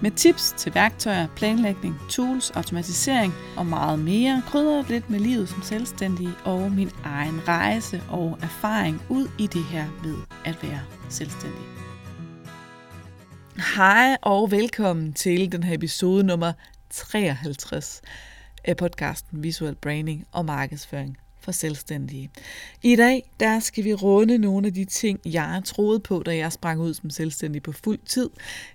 med tips til værktøjer, planlægning, tools, automatisering og meget mere. krydrer lidt med livet som selvstændig og min egen rejse og erfaring ud i det her med at være selvstændig. Hej og velkommen til den her episode nummer 53 af podcasten Visual Branding og Markedsføring for selvstændige. I dag der skal vi runde nogle af de ting, jeg troede på, da jeg sprang ud som selvstændig på fuld tid.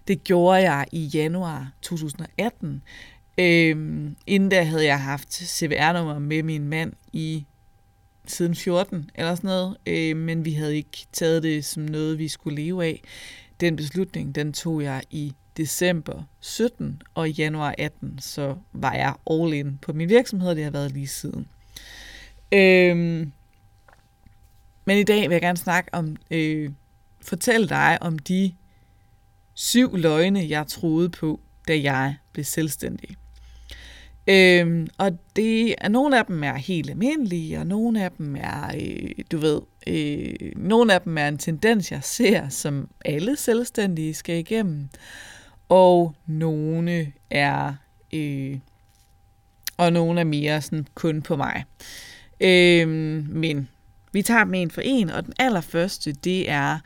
Det gjorde jeg i januar 2018. Øhm, inden da havde jeg haft CVR-nummer med min mand i siden 14 eller sådan noget, øh, men vi havde ikke taget det som noget, vi skulle leve af. Den beslutning, den tog jeg i december 17, og januar 18, så var jeg all in på min virksomhed, og det har været lige siden. Øhm, men i dag vil jeg gerne snakke om, øh, fortælle dig om de syv løgne, jeg troede på, da jeg blev selvstændig. Øhm, og det er nogle af dem er helt almindelige, og nogle af dem er, øh, du ved, øh, nogle af dem er en tendens, jeg ser, som alle selvstændige skal igennem, og nogle er, øh, og nogle er mere sådan kun på mig. Øhm, men vi tager dem en for en, og den allerførste, det er,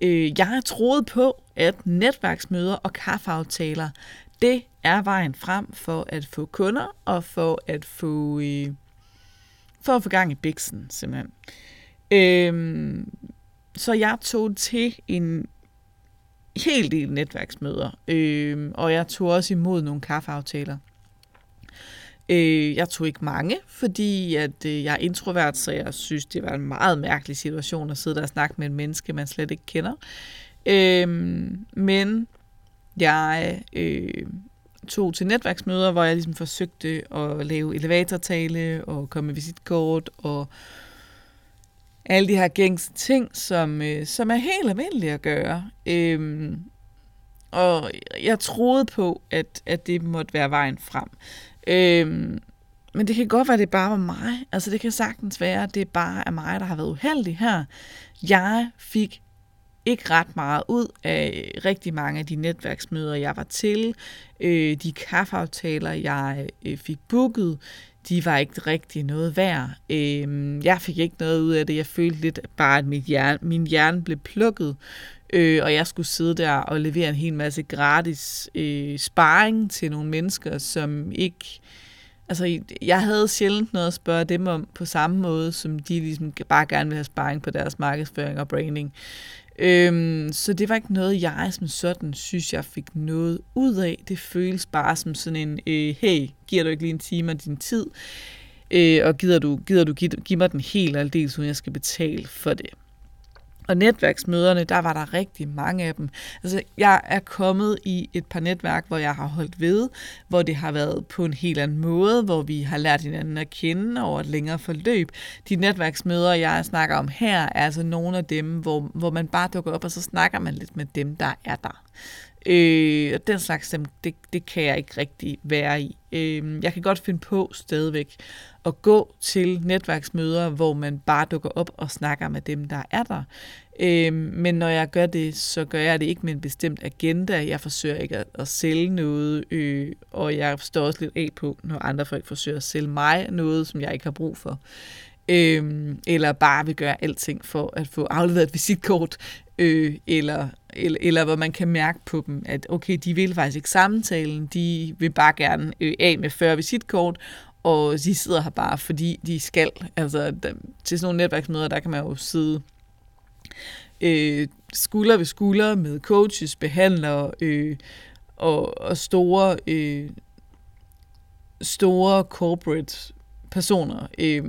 øh, jeg har troet på, at netværksmøder og kaffeaftaler, det er vejen frem for at få kunder og for at få, øh, for at få gang i biksen, simpelthen. Øhm, så jeg tog til en hel del netværksmøder, øh, og jeg tog også imod nogle kaffeaftaler. Øh, jeg tog ikke mange, fordi at, øh, jeg er introvert, så jeg synes, det var en meget mærkelig situation at sidde der og snakke med en menneske, man slet ikke kender. Øh, men jeg øh, tog til netværksmøder, hvor jeg ligesom forsøgte at lave elevatortale og komme med visitkort og alle de her gængse ting, som, øh, som er helt almindelige at gøre. Øhm, og jeg troede på, at, at det måtte være vejen frem. Øhm, men det kan godt være, at det bare var mig. Altså det kan sagtens være, at det bare er mig, der har været uheldig her. Jeg fik ikke ret meget ud af rigtig mange af de netværksmøder, jeg var til. Øh, de kaffeaftaler, jeg øh, fik booket, de var ikke rigtig noget værd. Øh, jeg fik ikke noget ud af det. Jeg følte lidt bare, at mit hjerne, min hjerne blev plukket, øh, og jeg skulle sidde der og levere en hel masse gratis øh, sparring til nogle mennesker, som ikke... Altså, jeg havde sjældent noget at spørge dem om på samme måde, som de ligesom bare gerne vil have sparring på deres markedsføring og branding. Øhm, så det var ikke noget, jeg som sådan synes, jeg fik noget ud af. Det føles bare som sådan en, øh, hey, giver du ikke lige en time af din tid? Øh, og gider du, gider du give, give mig den helt aldeles, uden jeg skal betale for det? Og netværksmøderne, der var der rigtig mange af dem. Altså, jeg er kommet i et par netværk, hvor jeg har holdt ved, hvor det har været på en helt anden måde, hvor vi har lært hinanden at kende over et længere forløb. De netværksmøder, jeg snakker om her, er altså nogle af dem, hvor, hvor man bare dukker op, og så snakker man lidt med dem, der er der. Øh, og den slags, det, det kan jeg ikke rigtig være i. Øh, jeg kan godt finde på stadigvæk at gå til netværksmøder, hvor man bare dukker op og snakker med dem, der er der. Øh, men når jeg gør det, så gør jeg det ikke med en bestemt agenda. Jeg forsøger ikke at, at sælge noget, øh, og jeg står også lidt af på, når andre folk forsøger at sælge mig noget, som jeg ikke har brug for. Øh, eller bare vil gøre alting for at få afleveret et visitkort, øh, eller, eller, eller hvor man kan mærke på dem, at okay, de vil faktisk ikke samtalen, de vil bare gerne øh, af med 40 visitkort, og de sidder her bare, fordi de skal. Altså, der, til sådan nogle netværksmøder, der kan man jo sidde øh, skulder ved skulder med coaches, behandlere øh, og, og store, øh, store corporate personer. Øh,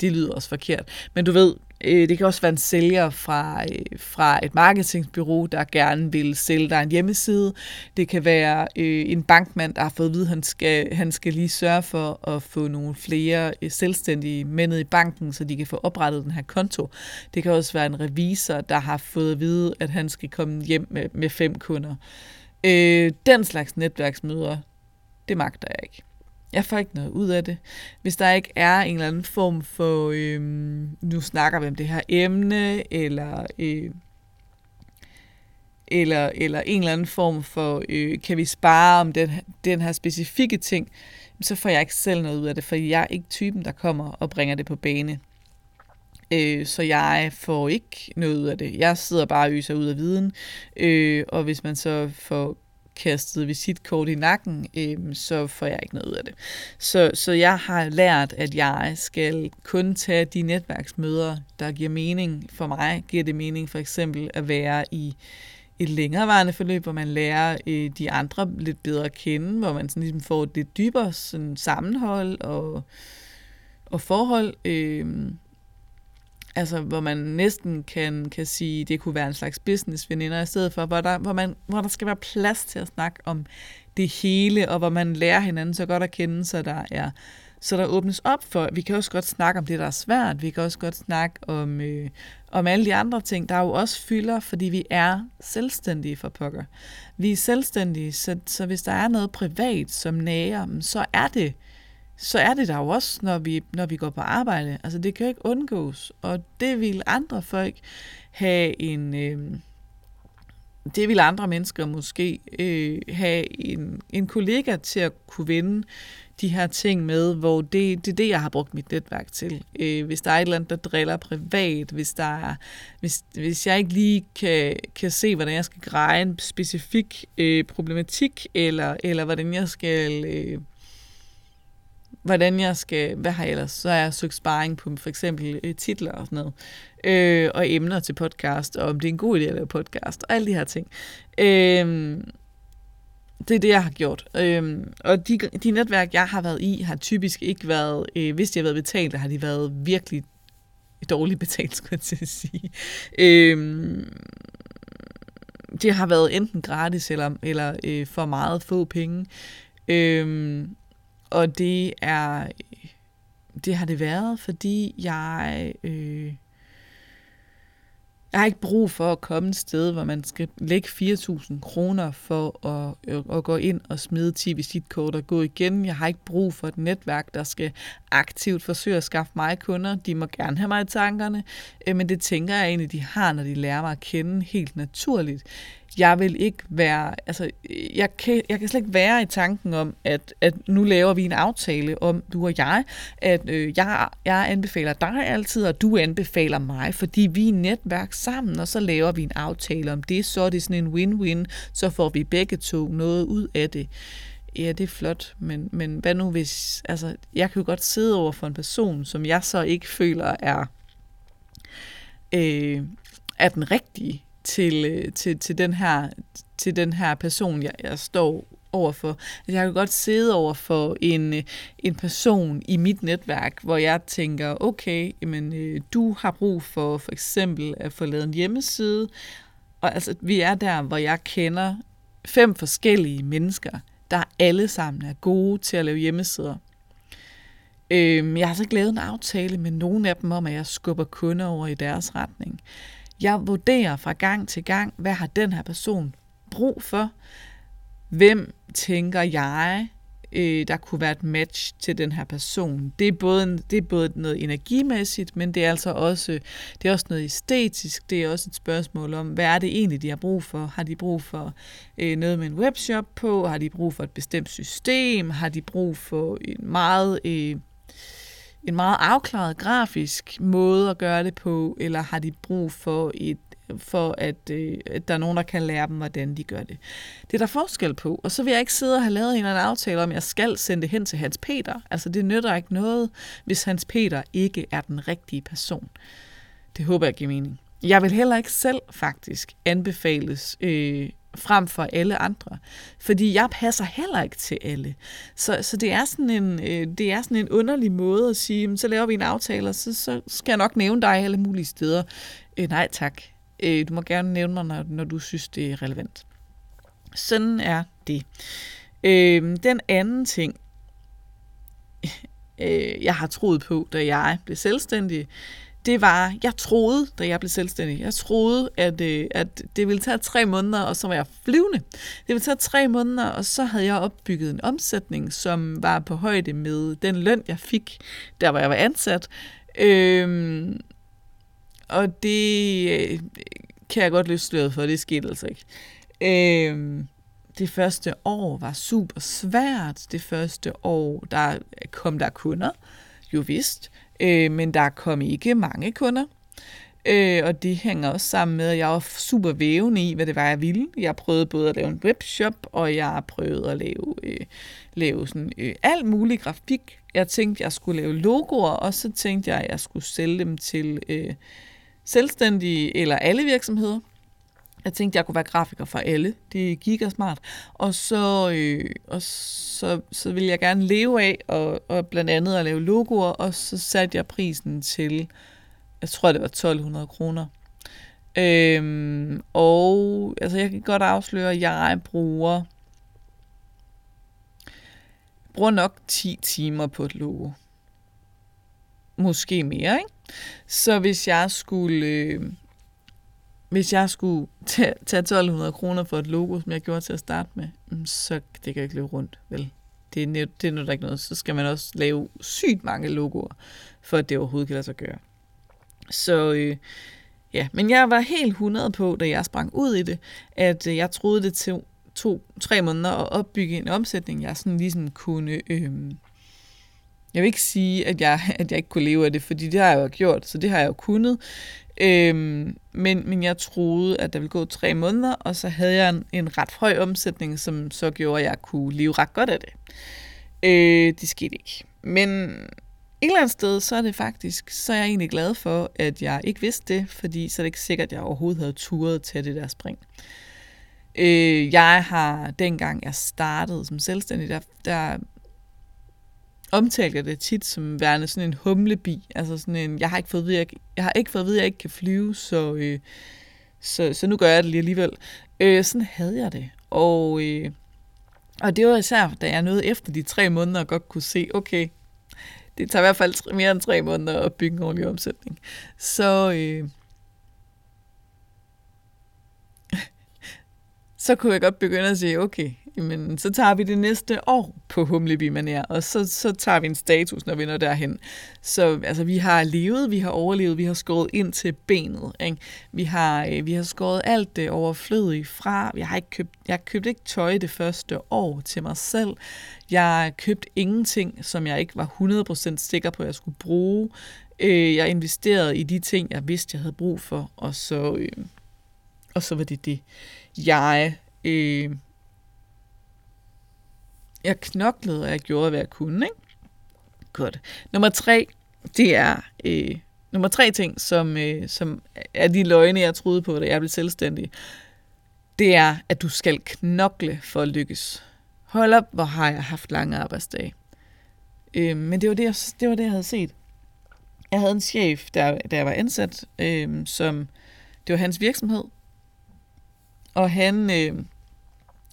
det lyder også forkert. Men du ved, Øh, det kan også være en sælger fra, øh, fra et marketingsbureau, der gerne vil sælge dig en hjemmeside. Det kan være øh, en bankmand, der har fået at vide, at han skal, han skal lige sørge for at få nogle flere øh, selvstændige mænd i banken, så de kan få oprettet den her konto. Det kan også være en revisor, der har fået at vide, at han skal komme hjem med, med fem kunder. Øh, den slags netværksmøder, det magter jeg ikke. Jeg får ikke noget ud af det. Hvis der ikke er en eller anden form for, øh, nu snakker vi om det her emne, eller, øh, eller, eller en eller anden form for, øh, kan vi spare om den, den her specifikke ting, så får jeg ikke selv noget ud af det, for jeg er ikke typen, der kommer og bringer det på bane. Øh, så jeg får ikke noget ud af det. Jeg sidder bare og øser ud af viden, øh, og hvis man så får kastet visitkort i nakken, øh, så får jeg ikke noget ud af det. Så, så jeg har lært, at jeg skal kun tage de netværksmøder, der giver mening for mig. Giver det mening for eksempel at være i et længerevarende forløb, hvor man lærer øh, de andre lidt bedre at kende, hvor man sådan ligesom får et lidt dybere sådan, sammenhold og, og forhold. Øh, Altså, hvor man næsten kan, kan sige, det kunne være en slags business-veninder, i stedet for, hvor der, hvor, man, hvor der skal være plads til at snakke om det hele, og hvor man lærer hinanden så godt at kende, så der er så der åbnes op for, vi kan også godt snakke om det, der er svært, vi kan også godt snakke om, øh, om alle de andre ting, der er jo også fylder, fordi vi er selvstændige for pokker. Vi er selvstændige, så, så hvis der er noget privat, som nærer, så er det så er det der jo også, når vi, når vi går på arbejde. Altså det kan jo ikke undgås, og det vil andre folk have en... Øh, det vil andre mennesker måske øh, have en, en kollega til at kunne vende de her ting med, hvor det, det er det, jeg har brugt mit netværk til. Øh, hvis der er et eller andet, der driller privat, hvis, der er, hvis, hvis jeg ikke lige kan, kan se, hvordan jeg skal greje en specifik øh, problematik, eller, eller hvordan jeg skal... Øh, hvordan jeg skal, hvad har jeg ellers, så har jeg søgt sparring på for eksempel øh, titler og sådan noget, øh, og emner til podcast, og om det er en god idé at lave podcast, og alle de her ting. Øh, det er det, jeg har gjort. Øh, og de, de netværk, jeg har været i, har typisk ikke været, øh, hvis de har været betalt, har de været virkelig dårligt betalt, skulle jeg til at sige. Øh, det har været enten gratis eller, eller øh, for meget få penge. Øh, og det er det har det været, fordi jeg øh, jeg har ikke brug for at komme et sted, hvor man skal lægge 4.000 kroner for at, øh, at gå ind og smide 10 visitkort og gå igen. Jeg har ikke brug for et netværk, der skal aktivt forsøge at skaffe mig kunder. De må gerne have mig i tankerne, øh, men det tænker jeg egentlig, de har, når de lærer mig at kende helt naturligt jeg vil ikke være, altså, jeg kan, jeg kan slet ikke være i tanken om, at, at nu laver vi en aftale om, du og jeg, at øh, jeg, jeg anbefaler dig altid, og du anbefaler mig, fordi vi er netværk sammen, og så laver vi en aftale om det, så er det sådan en win-win, så får vi begge to noget ud af det. Ja, det er flot, men, men hvad nu hvis, altså, jeg kan jo godt sidde over for en person, som jeg så ikke føler er, øh, er den rigtige, til, øh, til, til, den, her, til den her person, jeg, jeg står overfor. Altså, jeg kan godt sidde over for en, øh, en person i mit netværk, hvor jeg tænker, okay, jamen, øh, du har brug for for eksempel at få lavet en hjemmeside, og altså, vi er der, hvor jeg kender fem forskellige mennesker, der alle sammen er gode til at lave hjemmesider. Øhm, jeg har så ikke lavet en aftale med nogen af dem om, at jeg skubber kunder over i deres retning. Jeg vurderer fra gang til gang, hvad har den her person brug for? Hvem tænker jeg, øh, der kunne være et match til den her person? Det er, både, det er både noget energimæssigt, men det er altså også, det er også noget æstetisk. Det er også et spørgsmål om, hvad er det egentlig, de har brug for? Har de brug for øh, noget med en webshop på? Har de brug for et bestemt system? Har de brug for en meget... Øh, en meget afklaret grafisk måde at gøre det på, eller har de brug for et for at, øh, at der er nogen, der kan lære dem, hvordan de gør det. Det er der forskel på. Og så vil jeg ikke sidde og have lavet en eller anden aftale om, at jeg skal sende det hen til Hans Peter. Altså det nytter ikke noget, hvis Hans Peter ikke er den rigtige person. Det håber jeg giver mening. Jeg vil heller ikke selv faktisk anbefales øh, frem for alle andre. Fordi jeg passer heller ikke til alle. Så, så det, er sådan en, øh, det er sådan en underlig måde at sige, så laver vi en aftale, og så, så skal jeg nok nævne dig alle mulige steder. Øh, nej tak. Øh, du må gerne nævne mig, når, når du synes, det er relevant. Sådan er det. Øh, den anden ting, øh, jeg har troet på, da jeg blev selvstændig, det var, jeg troede, da jeg blev selvstændig, jeg troede, at, øh, at det ville tage tre måneder, og så var jeg flyvende. Det ville tage tre måneder, og så havde jeg opbygget en omsætning, som var på højde med den løn, jeg fik, der hvor jeg var ansat. Øhm, og det øh, kan jeg godt løse sløret for, det skete altså ikke. Øhm, det første år var super svært. Det første år, der kom der kunder, jo vist, øh, men der kom ikke mange kunder. Øh, og det hænger også sammen med, at jeg var super vævende i, hvad det var, jeg ville. Jeg prøvede både at lave en webshop, og jeg prøvede at lave, øh, lave sådan, øh, alt mulig grafik. Jeg tænkte, jeg skulle lave logoer, og så tænkte jeg, at jeg skulle sælge dem til øh, selvstændige eller alle virksomheder. Jeg tænkte, jeg kunne være grafiker for alle. Det gik og smart. Og så, øh, og så, så ville jeg gerne leve af, og, og blandt andet at lave logoer, og så satte jeg prisen til, jeg tror, det var 1200 kroner. Øhm, og altså, jeg kan godt afsløre, at jeg bruger, bruger nok 10 timer på et logo. Måske mere, ikke? Så hvis jeg skulle... Øh, hvis jeg skulle tage, tage 1200 kroner for et logo, som jeg gjorde til at starte med, mm, så det kan ikke løbe rundt, vel? Det er, det er noget, der ikke noget. Så skal man også lave sygt mange logoer, for at det overhovedet kan lade sig gøre. Så øh, ja, men jeg var helt 100 på, da jeg sprang ud i det, at øh, jeg troede det til to-tre måneder at opbygge en omsætning, jeg sådan ligesom kunne... Øh, jeg vil ikke sige, at jeg, at jeg ikke kunne leve af det, fordi det har jeg jo gjort, så det har jeg jo kunnet. Øhm, men, men jeg troede, at der ville gå tre måneder, og så havde jeg en, en ret høj omsætning, som så gjorde, at jeg kunne leve ret godt af det. Øh, det skete ikke. Men et eller andet sted, så er det faktisk, så er jeg egentlig glad for, at jeg ikke vidste det, fordi så er det ikke sikkert, at jeg overhovedet havde turet til det der spring. Øh, jeg har, dengang jeg startede som selvstændig, der, der omtalte jeg det tit som værende sådan en humlebi. Altså sådan en, jeg har ikke fået at vide, jeg, jeg har ikke fået at vide, jeg ikke kan flyve, så, øh, så, så nu gør jeg det lige alligevel. Øh, sådan havde jeg det. Og, øh, og det var især, da jeg nåede efter de tre måneder og godt kunne se, okay, det tager i hvert fald mere end tre måneder at bygge en ordentlig omsætning. Så, øh, så kunne jeg godt begynde at sige, okay, jamen, så tager vi det næste år på Humleby Manér, og så, så tager vi en status, når vi når derhen. Så altså, vi har levet, vi har overlevet, vi har skåret ind til benet. Ikke? Vi, har, øh, vi har skåret alt det overflødige fra. Jeg har ikke købt, jeg købte ikke tøj det første år til mig selv. Jeg købte ingenting, som jeg ikke var 100% sikker på, at jeg skulle bruge. Øh, jeg investerede i de ting, jeg vidste, jeg havde brug for, og så, øh, og så var det det. Jeg øh, jeg knoklede, og jeg gjorde, hvad jeg kunne. Ikke? Godt. Nummer tre, det er øh, nummer tre ting, som, øh, som er de løgne, jeg troede på, da jeg blev selvstændig. Det er, at du skal knokle for at lykkes. Hold op, hvor har jeg haft lange arbejdsdage. Øh, men det var det, jeg, det var det, jeg havde set. Jeg havde en chef, der, der jeg var ansat, øh, som det var hans virksomhed. Og han, øh,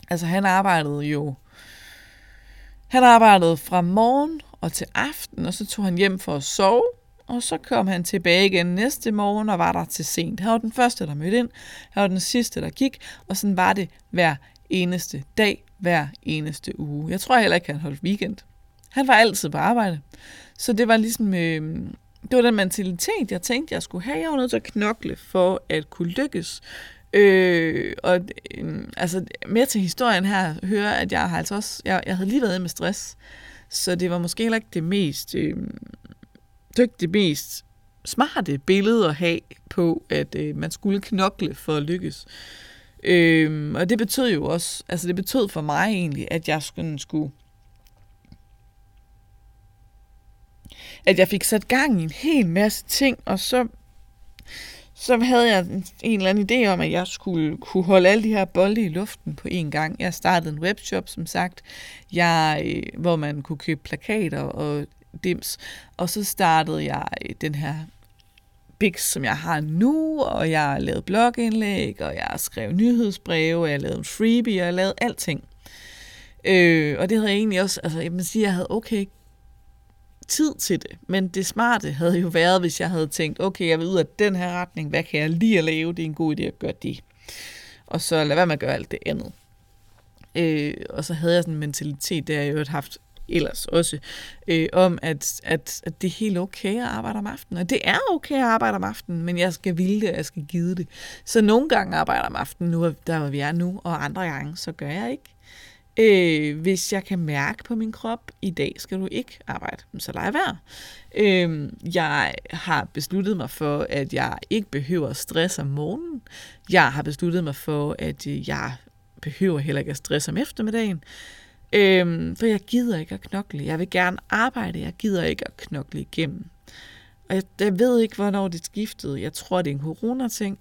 altså han arbejdede jo han arbejdede fra morgen og til aften, og så tog han hjem for at sove, og så kom han tilbage igen næste morgen og var der til sent. Han var den første, der mødte ind, han var den sidste, der gik, og sådan var det hver eneste dag, hver eneste uge. Jeg tror heller ikke, han holdt weekend. Han var altid på arbejde. Så det var ligesom, øh, det var den mentalitet, jeg tænkte, jeg skulle have. Jeg var nødt til at knokle for at kunne lykkes. Øh, og øh, altså, mere til historien her, hører, at jeg har altså også, jeg, jeg havde lige været med stress, så det var måske heller ikke det mest, øh, det ikke det mest smarte billede at have på, at øh, man skulle knokle for at lykkes. Øh, og det betød jo også, altså det betød for mig egentlig, at jeg skulle, skulle at jeg fik sat gang i en hel masse ting, og så så havde jeg en eller anden idé om, at jeg skulle kunne holde alle de her bolde i luften på en gang. Jeg startede en webshop, som sagt, jeg, øh, hvor man kunne købe plakater og dims. Og så startede jeg øh, den her Bix, som jeg har nu, og jeg har lavet blogindlæg, og jeg har skrevet nyhedsbreve, og jeg har lavet en freebie, og jeg har lavet alting. Øh, og det havde jeg egentlig også, altså jeg vil sige, jeg havde okay tid til det. Men det smarte havde jo været, hvis jeg havde tænkt, okay, jeg vil ud af den her retning, hvad kan jeg lige at lave? Det er en god idé at gøre det. Og så lad være med at gøre alt det andet. Øh, og så havde jeg sådan en mentalitet, der jeg jo haft ellers også, øh, om at, at, at det er helt okay at arbejde om aftenen. Og det er okay at arbejde om aftenen, men jeg skal ville det, og jeg skal give det. Så nogle gange arbejder jeg om aftenen, nu, der hvor vi er nu, og andre gange, så gør jeg ikke. Øh, hvis jeg kan mærke på min krop, i dag skal du ikke arbejde, så lad være. Øh, jeg har besluttet mig for, at jeg ikke behøver stress om morgenen. Jeg har besluttet mig for, at øh, jeg behøver heller ikke at stresse om eftermiddagen. Øh, for jeg gider ikke at knokle. Jeg vil gerne arbejde, jeg gider ikke at knokle igennem. Og jeg, jeg ved ikke, hvornår det skiftede. Jeg tror, det er en corona-ting.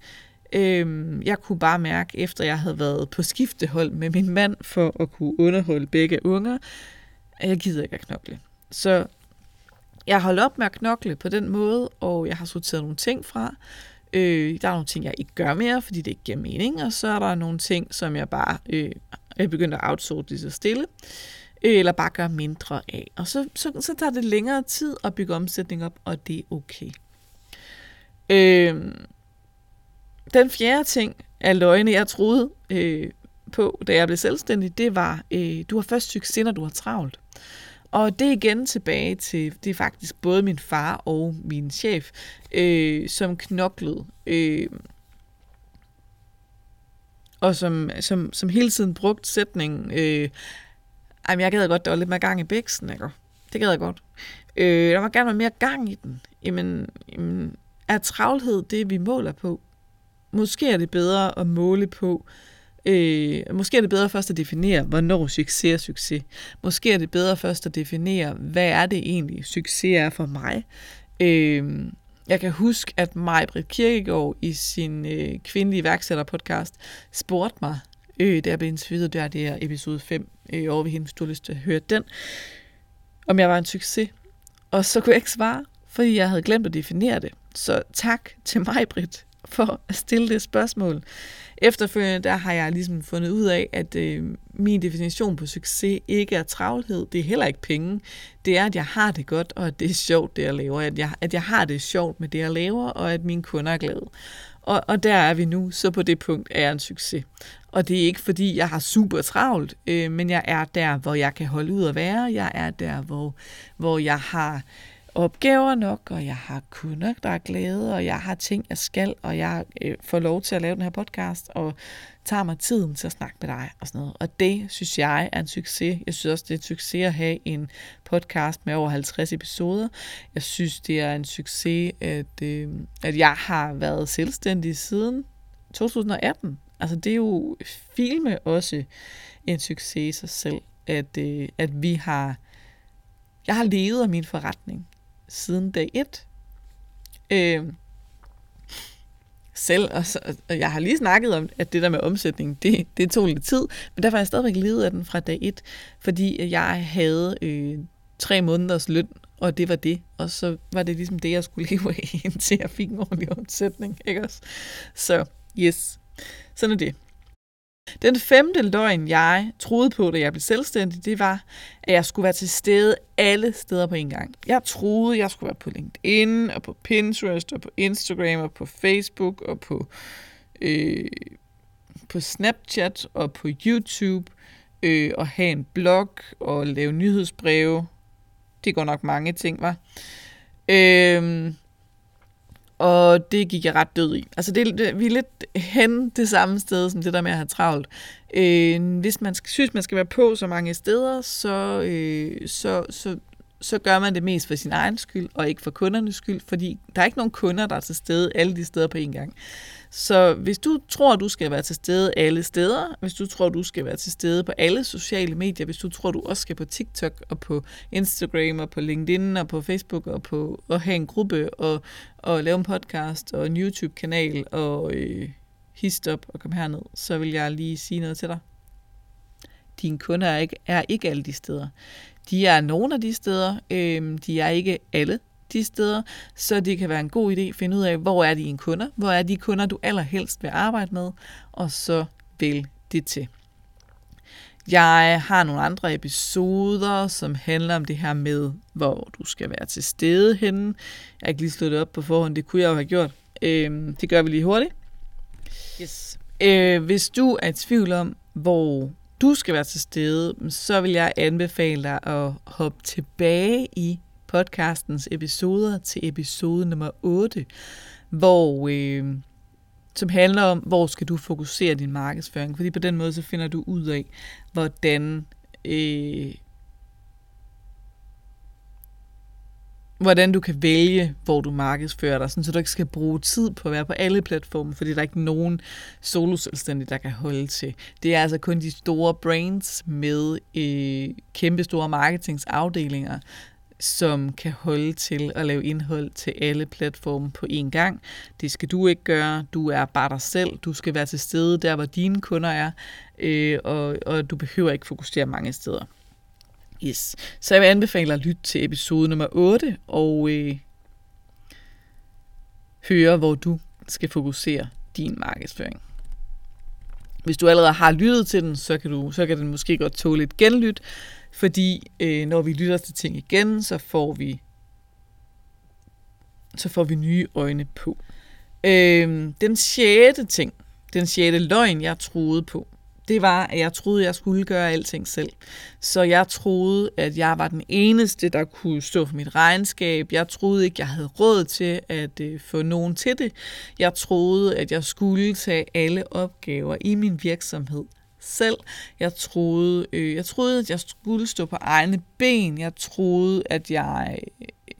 Øhm, jeg kunne bare mærke, efter jeg havde været på skiftehold med min mand for at kunne underholde begge unger, at jeg gider ikke at knokle. Så jeg holdt op med at knokle på den måde, og jeg har sorteret nogle ting fra. Øh, der er nogle ting, jeg ikke gør mere, fordi det ikke giver mening, og så er der nogle ting, som jeg bare øh, er begyndt at outsource lige så stille, øh, eller bare gør mindre af. Og så, så, så tager det længere tid at bygge omsætning op, og det er okay. Øh, den fjerde ting af løgne, jeg troede øh, på, da jeg blev selvstændig, det var, øh, du har først succes, når du har travlt. Og det er igen tilbage til, det er faktisk både min far og min chef, øh, som knoklede. Øh, og som, som, som hele tiden brugte sætningen, øh, jamen jeg gad godt, der var lidt mere gang i bæksen, ikke? Det gad jeg godt. Øh, der var gerne være mere gang i den. Jamen, jamen er travlhed det, vi måler på? Måske er det bedre at måle på, øh, måske er det bedre først at definere, hvornår succes er succes. Måske er det bedre først at definere, hvad er det egentlig, succes er for mig. Øh, jeg kan huske, at maj Britt Kirkegaard, i sin øh, kvindelige værksætter-podcast, spurgte mig, øh, der blev interviewet der, det er episode 5, øh, over ved hende, hvis du har lyst til at høre den, om jeg var en succes. Og så kunne jeg ikke svare, fordi jeg havde glemt at definere det. Så tak til mig, Britt, for at stille det spørgsmål. Efterfølgende der har jeg ligesom fundet ud af, at øh, min definition på succes ikke er travlhed, det er heller ikke penge. Det er, at jeg har det godt, og at det er sjovt, det jeg laver. At jeg, at jeg har det sjovt med det, jeg laver, og at mine kunder er glade. Og, og der er vi nu, så på det punkt er jeg en succes. Og det er ikke fordi, jeg har super travlt, øh, men jeg er der, hvor jeg kan holde ud at være. Jeg er der, hvor, hvor jeg har opgaver nok, og jeg har kunder, der er glade, og jeg har ting, jeg skal, og jeg øh, får lov til at lave den her podcast, og tager mig tiden til at snakke med dig og sådan noget. Og det synes jeg er en succes. Jeg synes også, det er en succes at have en podcast med over 50 episoder. Jeg synes, det er en succes, at, øh, at jeg har været selvstændig siden 2018. Altså det er jo filme også en succes i sig selv, at, øh, at vi har jeg har levet af min forretning siden dag et. Øh, selv, og, så, og jeg har lige snakket om, at det der med omsætning, det, det tog lidt tid, men derfor har jeg stadigvæk levet af den fra dag et, fordi jeg havde øh, tre måneders løn, og det var det, og så var det ligesom det, jeg skulle leve af, indtil jeg fik en ordentlig omsætning, ikke også? Så yes, sådan er det. Den femte løgn, jeg troede på, da jeg blev selvstændig, det var, at jeg skulle være til stede alle steder på en gang. Jeg troede, jeg skulle være på LinkedIn, og på Pinterest, og på Instagram, og på Facebook, og på, øh, på Snapchat, og på YouTube, øh, og have en blog, og lave nyhedsbreve. Det går nok mange ting, var. Øh, og det gik jeg ret død i. Altså det, det, vi er lidt hen det samme sted, som det der med at have travlt. Øh, hvis man skal, synes, man skal være på så mange steder, så, øh, så, så så gør man det mest for sin egen skyld, og ikke for kundernes skyld, fordi der er ikke nogen kunder, der er til stede alle de steder på en gang. Så hvis du tror, du skal være til stede alle steder, hvis du tror, du skal være til stede på alle sociale medier, hvis du tror, du også skal på TikTok og på Instagram og på LinkedIn og på Facebook og på at have en gruppe og, og lave en podcast og en YouTube-kanal og øh, histop og komme herned, så vil jeg lige sige noget til dig. Dine kunder er ikke, er ikke alle de steder. De er nogle af de steder, øh, de er ikke alle de steder, så det kan være en god idé at finde ud af, hvor er dine kunder, hvor er de kunder, du allerhelst vil arbejde med, og så vil det til. Jeg har nogle andre episoder, som handler om det her med, hvor du skal være til stede henne. Jeg har ikke lige slået det op på forhånd, det kunne jeg jo have gjort. Øh, det gør vi lige hurtigt. Yes. Øh, hvis du er i tvivl om, hvor du skal være til stede, så vil jeg anbefale dig at hoppe tilbage i podcastens episoder til episode nummer 8, hvor, øh, som handler om, hvor skal du fokusere din markedsføring. Fordi på den måde, så finder du ud af, hvordan øh, hvordan du kan vælge, hvor du markedsfører dig, sådan, så du ikke skal bruge tid på at være på alle platforme, fordi der er ikke nogen solo-selvstændige, der kan holde til. Det er altså kun de store brands med øh, kæmpe store marketingsafdelinger, som kan holde til at lave indhold til alle platforme på én gang. Det skal du ikke gøre. Du er bare dig selv. Du skal være til stede der, hvor dine kunder er, øh, og, og du behøver ikke fokusere mange steder. Yes. Så jeg vil anbefale at lytte til episode nummer 8 og øh, høre, hvor du skal fokusere din markedsføring. Hvis du allerede har lyttet til den, så kan, du, så kan den måske godt tåle et genlyt, fordi øh, når vi lytter til ting igen, så får vi så får vi nye øjne på. Øh, den sjette ting, den sjette løgn, jeg troede på, det var, at jeg troede, jeg skulle gøre alting selv. Så jeg troede, at jeg var den eneste, der kunne stå for mit regnskab. Jeg troede ikke, jeg havde råd til at øh, få nogen til det. Jeg troede, at jeg skulle tage alle opgaver i min virksomhed selv. Jeg troede, øh, jeg troede, at jeg skulle stå på egne ben. Jeg troede, at jeg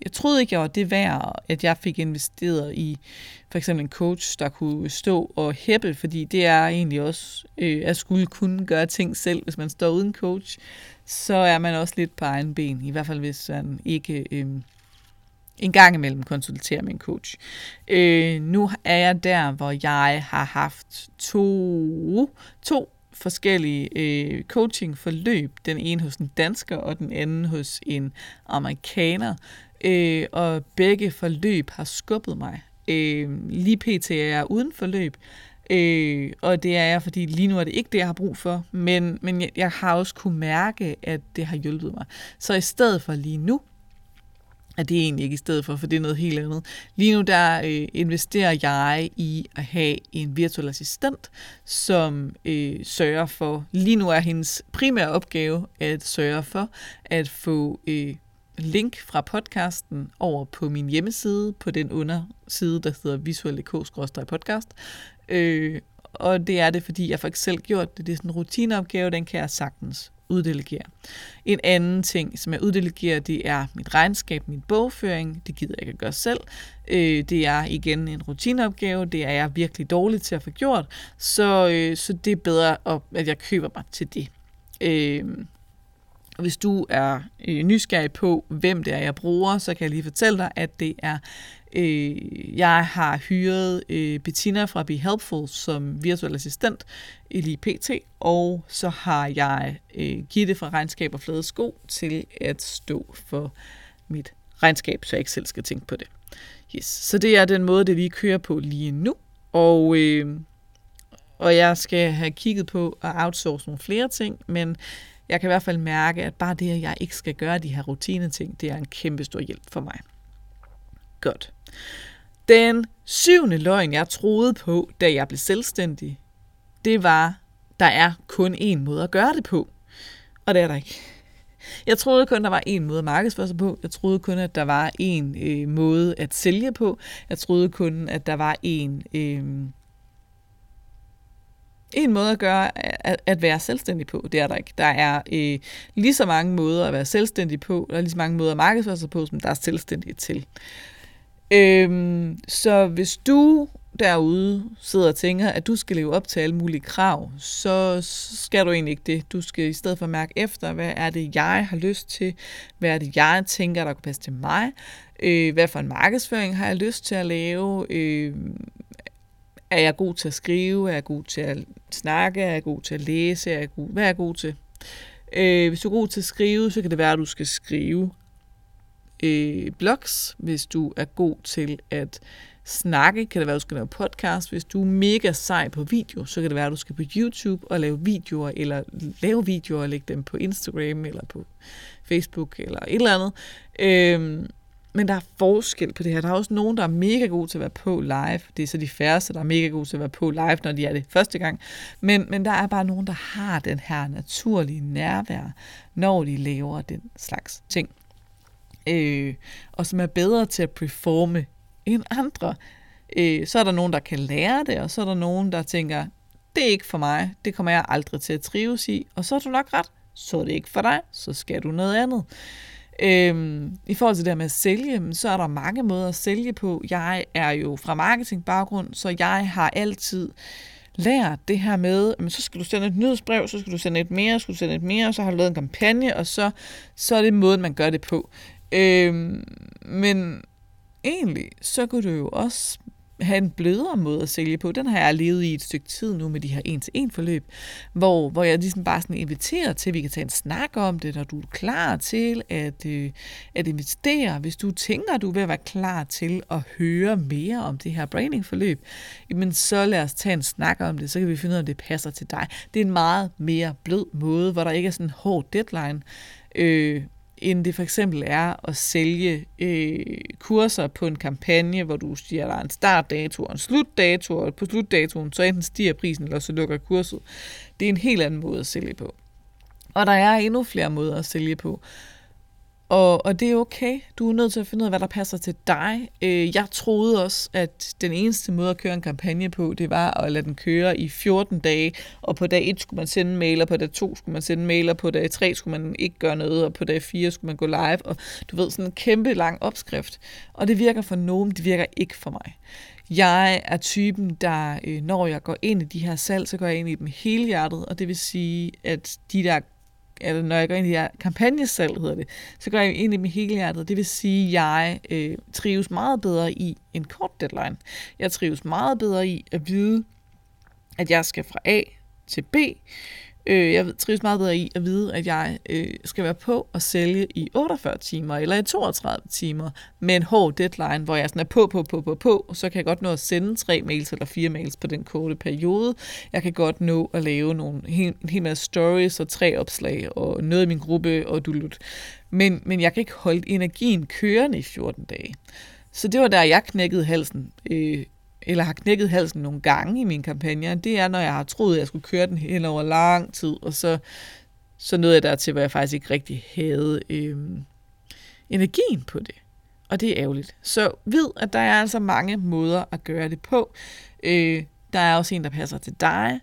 jeg troede ikke, jeg var det værd, at jeg fik investeret i for eksempel en coach, der kunne stå og hæppe, fordi det er egentlig også øh, at skulle kunne gøre ting selv. Hvis man står uden coach, så er man også lidt på egen ben, i hvert fald hvis man ikke øh, en gang imellem konsulterer med en coach. Øh, nu er jeg der, hvor jeg har haft to, to forskellige øh, coachingforløb. Den ene hos en dansker, og den anden hos en amerikaner. Øh, og begge forløb har skubbet mig. Øh, lige pt. er jeg uden forløb, øh, og det er jeg, fordi lige nu er det ikke det, jeg har brug for, men, men jeg, jeg har også kunne mærke, at det har hjulpet mig. Så i stedet for lige nu, er det egentlig ikke i stedet for, for det er noget helt andet. Lige nu der øh, investerer jeg i at have en virtuel assistent, som øh, sørger for, lige nu er hendes primære opgave at sørge for at få øh, link fra podcasten over på min hjemmeside, på den underside, der hedder visuel.dk-podcast. Øh, og det er det, fordi jeg faktisk selv gjort det. Det er sådan en rutineopgave, den kan jeg sagtens uddelegere. En anden ting, som jeg uddelegerer, det er mit regnskab, min bogføring. Det gider jeg ikke at gøre selv. Øh, det er igen en rutineopgave. Det er jeg virkelig dårlig til at få gjort. Så, øh, så det er bedre, at jeg køber mig til det. Øh, hvis du er øh, nysgerrig på, hvem det er, jeg bruger, så kan jeg lige fortælle dig, at det er, øh, jeg har hyret øh, Bettina fra Be Helpful som virtuel assistent i lige PT, og så har jeg øh, Gitte fra Regnskab og Flade Sko til at stå for mit regnskab, så jeg ikke selv skal tænke på det. Yes. Så det er den måde, det vi kører på lige nu, og... Øh, og jeg skal have kigget på at outsource nogle flere ting, men jeg kan i hvert fald mærke, at bare det, at jeg ikke skal gøre de her rutineting, det er en kæmpe stor hjælp for mig. Godt. Den syvende løgn, jeg troede på, da jeg blev selvstændig, det var, der er kun én måde at gøre det på. Og det er der ikke. Jeg troede kun, der var én måde at markedsføre sig på. Jeg troede kun, at der var én øh, måde at sælge på. Jeg troede kun, at der var én... Øh, en måde at gøre at, at være selvstændig på. Det er der ikke. Der er øh, lige så mange måder at være selvstændig på, og lige så mange måder at markedsføre sig på, som der er selvstændige til. Øhm, så hvis du derude sidder og tænker, at du skal leve op til alle mulige krav, så skal du egentlig ikke det. Du skal i stedet for mærke efter, hvad er det, jeg har lyst til? Hvad er det, jeg tænker, der kunne passe til mig? Øh, hvad for en markedsføring har jeg lyst til at lave? Øh, er jeg god til at skrive? Er jeg god til at snakke? Er jeg god til at læse? Er jeg god? Hvad er jeg god til? Øh, hvis du er god til at skrive, så kan det være, at du skal skrive øh, blogs. Hvis du er god til at snakke, kan det være, at du skal lave podcast. Hvis du er mega sej på video, så kan det være, at du skal på YouTube og lave videoer, eller lave videoer og lægge dem på Instagram, eller på Facebook, eller et eller andet. Øhm, men der er forskel på det her. Der er også nogen, der er mega gode til at være på live. Det er så de færreste, der er mega gode til at være på live, når de er det første gang. Men, men der er bare nogen, der har den her naturlige nærvær, når de laver den slags ting. Øh, og som er bedre til at performe end andre. Øh, så er der nogen, der kan lære det, og så er der nogen, der tænker, det er ikke for mig, det kommer jeg aldrig til at trives i, og så er du nok ret, så er det ikke for dig, så skal du noget andet. Øhm, I forhold til det med at sælge, så er der mange måder at sælge på. Jeg er jo fra marketingbaggrund, så jeg har altid lært det her med, at så skal du sende et nyhedsbrev, så skal du sende et mere, så skal du sende et mere, så har du lavet en kampagne, og så, så er det måden, man gør det på. Øhm, men egentlig, så kunne du jo også have en blødere måde at sælge på. Den har jeg levet i et stykke tid nu med de her en-til-en forløb, hvor, hvor jeg ligesom bare sådan inviterer til, at vi kan tage en snak om det, når du er klar til at, øh, at investere. Hvis du tænker, at du vil være klar til at høre mere om det her branding-forløb, men så lad os tage en snak om det, så kan vi finde ud af, om det passer til dig. Det er en meget mere blød måde, hvor der ikke er sådan en hård deadline. Øh, end det for eksempel er at sælge øh, kurser på en kampagne, hvor du siger, at der er en startdato og en slutdato, og på slutdatoen så enten stiger prisen, eller så lukker kurset. Det er en helt anden måde at sælge på. Og der er endnu flere måder at sælge på. Og, og det er okay. Du er nødt til at finde ud af, hvad der passer til dig. Øh, jeg troede også, at den eneste måde at køre en kampagne på, det var at lade den køre i 14 dage, og på dag 1 skulle man sende mailer, på dag 2 skulle man sende mailer, på dag 3 skulle man ikke gøre noget, og på dag 4 skulle man gå live, og du ved, sådan en kæmpe lang opskrift. Og det virker for nogen, det virker ikke for mig. Jeg er typen, der øh, når jeg går ind i de her salg, så går jeg ind i dem hele hjertet, og det vil sige, at de der eller når jeg går ind i det her kampagnesalg, hedder det, så går jeg ind i mit hele hjertet. Det vil sige, at jeg øh, trives meget bedre i en kort deadline. Jeg trives meget bedre i at vide, at jeg skal fra A til B, Øh, jeg trives meget bedre i at vide, at jeg øh, skal være på og sælge i 48 timer eller i 32 timer med en hård deadline, hvor jeg sådan er på, på, på, på, på, og så kan jeg godt nå at sende tre mails eller fire mails på den korte periode. Jeg kan godt nå at lave nogle, en hel masse stories og tre opslag og noget i min gruppe og dulut. Men, men jeg kan ikke holde energien kørende i 14 dage. Så det var der, jeg knækkede halsen øh, eller har knækket halsen nogle gange i min kampagne, det er, når jeg har troet, at jeg skulle køre den hen over lang tid, og så, så nåede jeg dertil, hvor jeg faktisk ikke rigtig havde øhm, energien på det. Og det er ærgerligt. Så vid, at der er altså mange måder at gøre det på. Øh, der er også en, der passer til dig.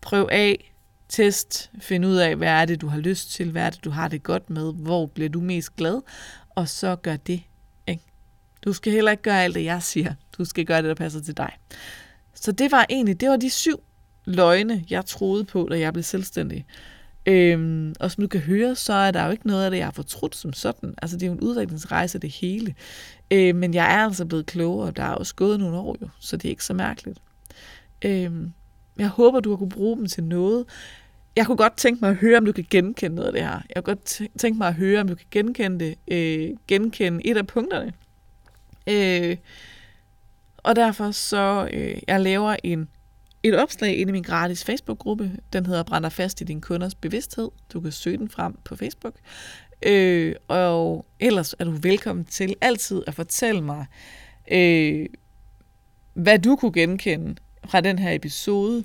Prøv af, test, find ud af, hvad er det, du har lyst til, hvad er det, du har det godt med, hvor bliver du mest glad, og så gør det du skal heller ikke gøre alt det, jeg siger. Du skal gøre det, der passer til dig. Så det var egentlig, det var de syv løgne, jeg troede på, da jeg blev selvstændig. Øhm, og som du kan høre, så er der jo ikke noget af det, jeg har fortrudt som sådan. Altså, det er jo en udviklingsrejse, det hele. Øhm, men jeg er altså blevet klogere, og der er også gået nogle år jo, så det er ikke så mærkeligt. Øhm, jeg håber, du har kunne bruge dem til noget. Jeg kunne godt tænke mig at høre, om du kan genkende noget af det her. Jeg kunne godt tænke mig at høre, om du kan genkende det. Øh, genkende et af punkterne. Øh, og derfor så, øh, jeg laver en, et opslag ind i min gratis Facebook-gruppe. Den hedder Brænder fast i din kunders bevidsthed. Du kan søge den frem på Facebook. Øh, og ellers er du velkommen til altid at fortælle mig, øh, hvad du kunne genkende fra den her episode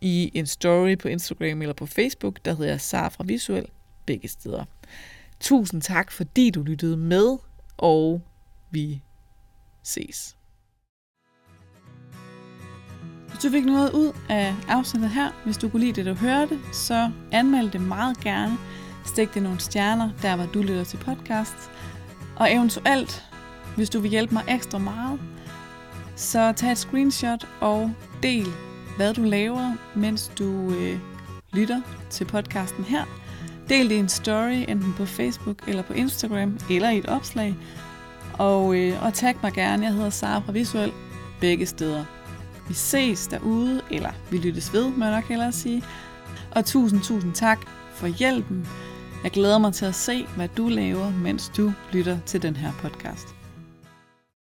i en story på Instagram eller på Facebook, der hedder Sara fra Visuel, begge steder. Tusind tak, fordi du lyttede med, og vi ses. Hvis du fik noget ud af afsnittet her, hvis du kunne lide det, du hørte, så anmeld det meget gerne. Stik det nogle stjerner, der hvor du lytter til podcast. Og eventuelt, hvis du vil hjælpe mig ekstra meget, så tag et screenshot og del, hvad du laver, mens du øh, lytter til podcasten her. Del det i en story, enten på Facebook eller på Instagram, eller i et opslag. Og, øh, og tag mig gerne, jeg hedder Sara fra Visuel, begge steder. Vi ses derude, eller vi lyttes ved, må jeg nok hellere sige. Og tusind, tusind tak for hjælpen. Jeg glæder mig til at se, hvad du laver, mens du lytter til den her podcast.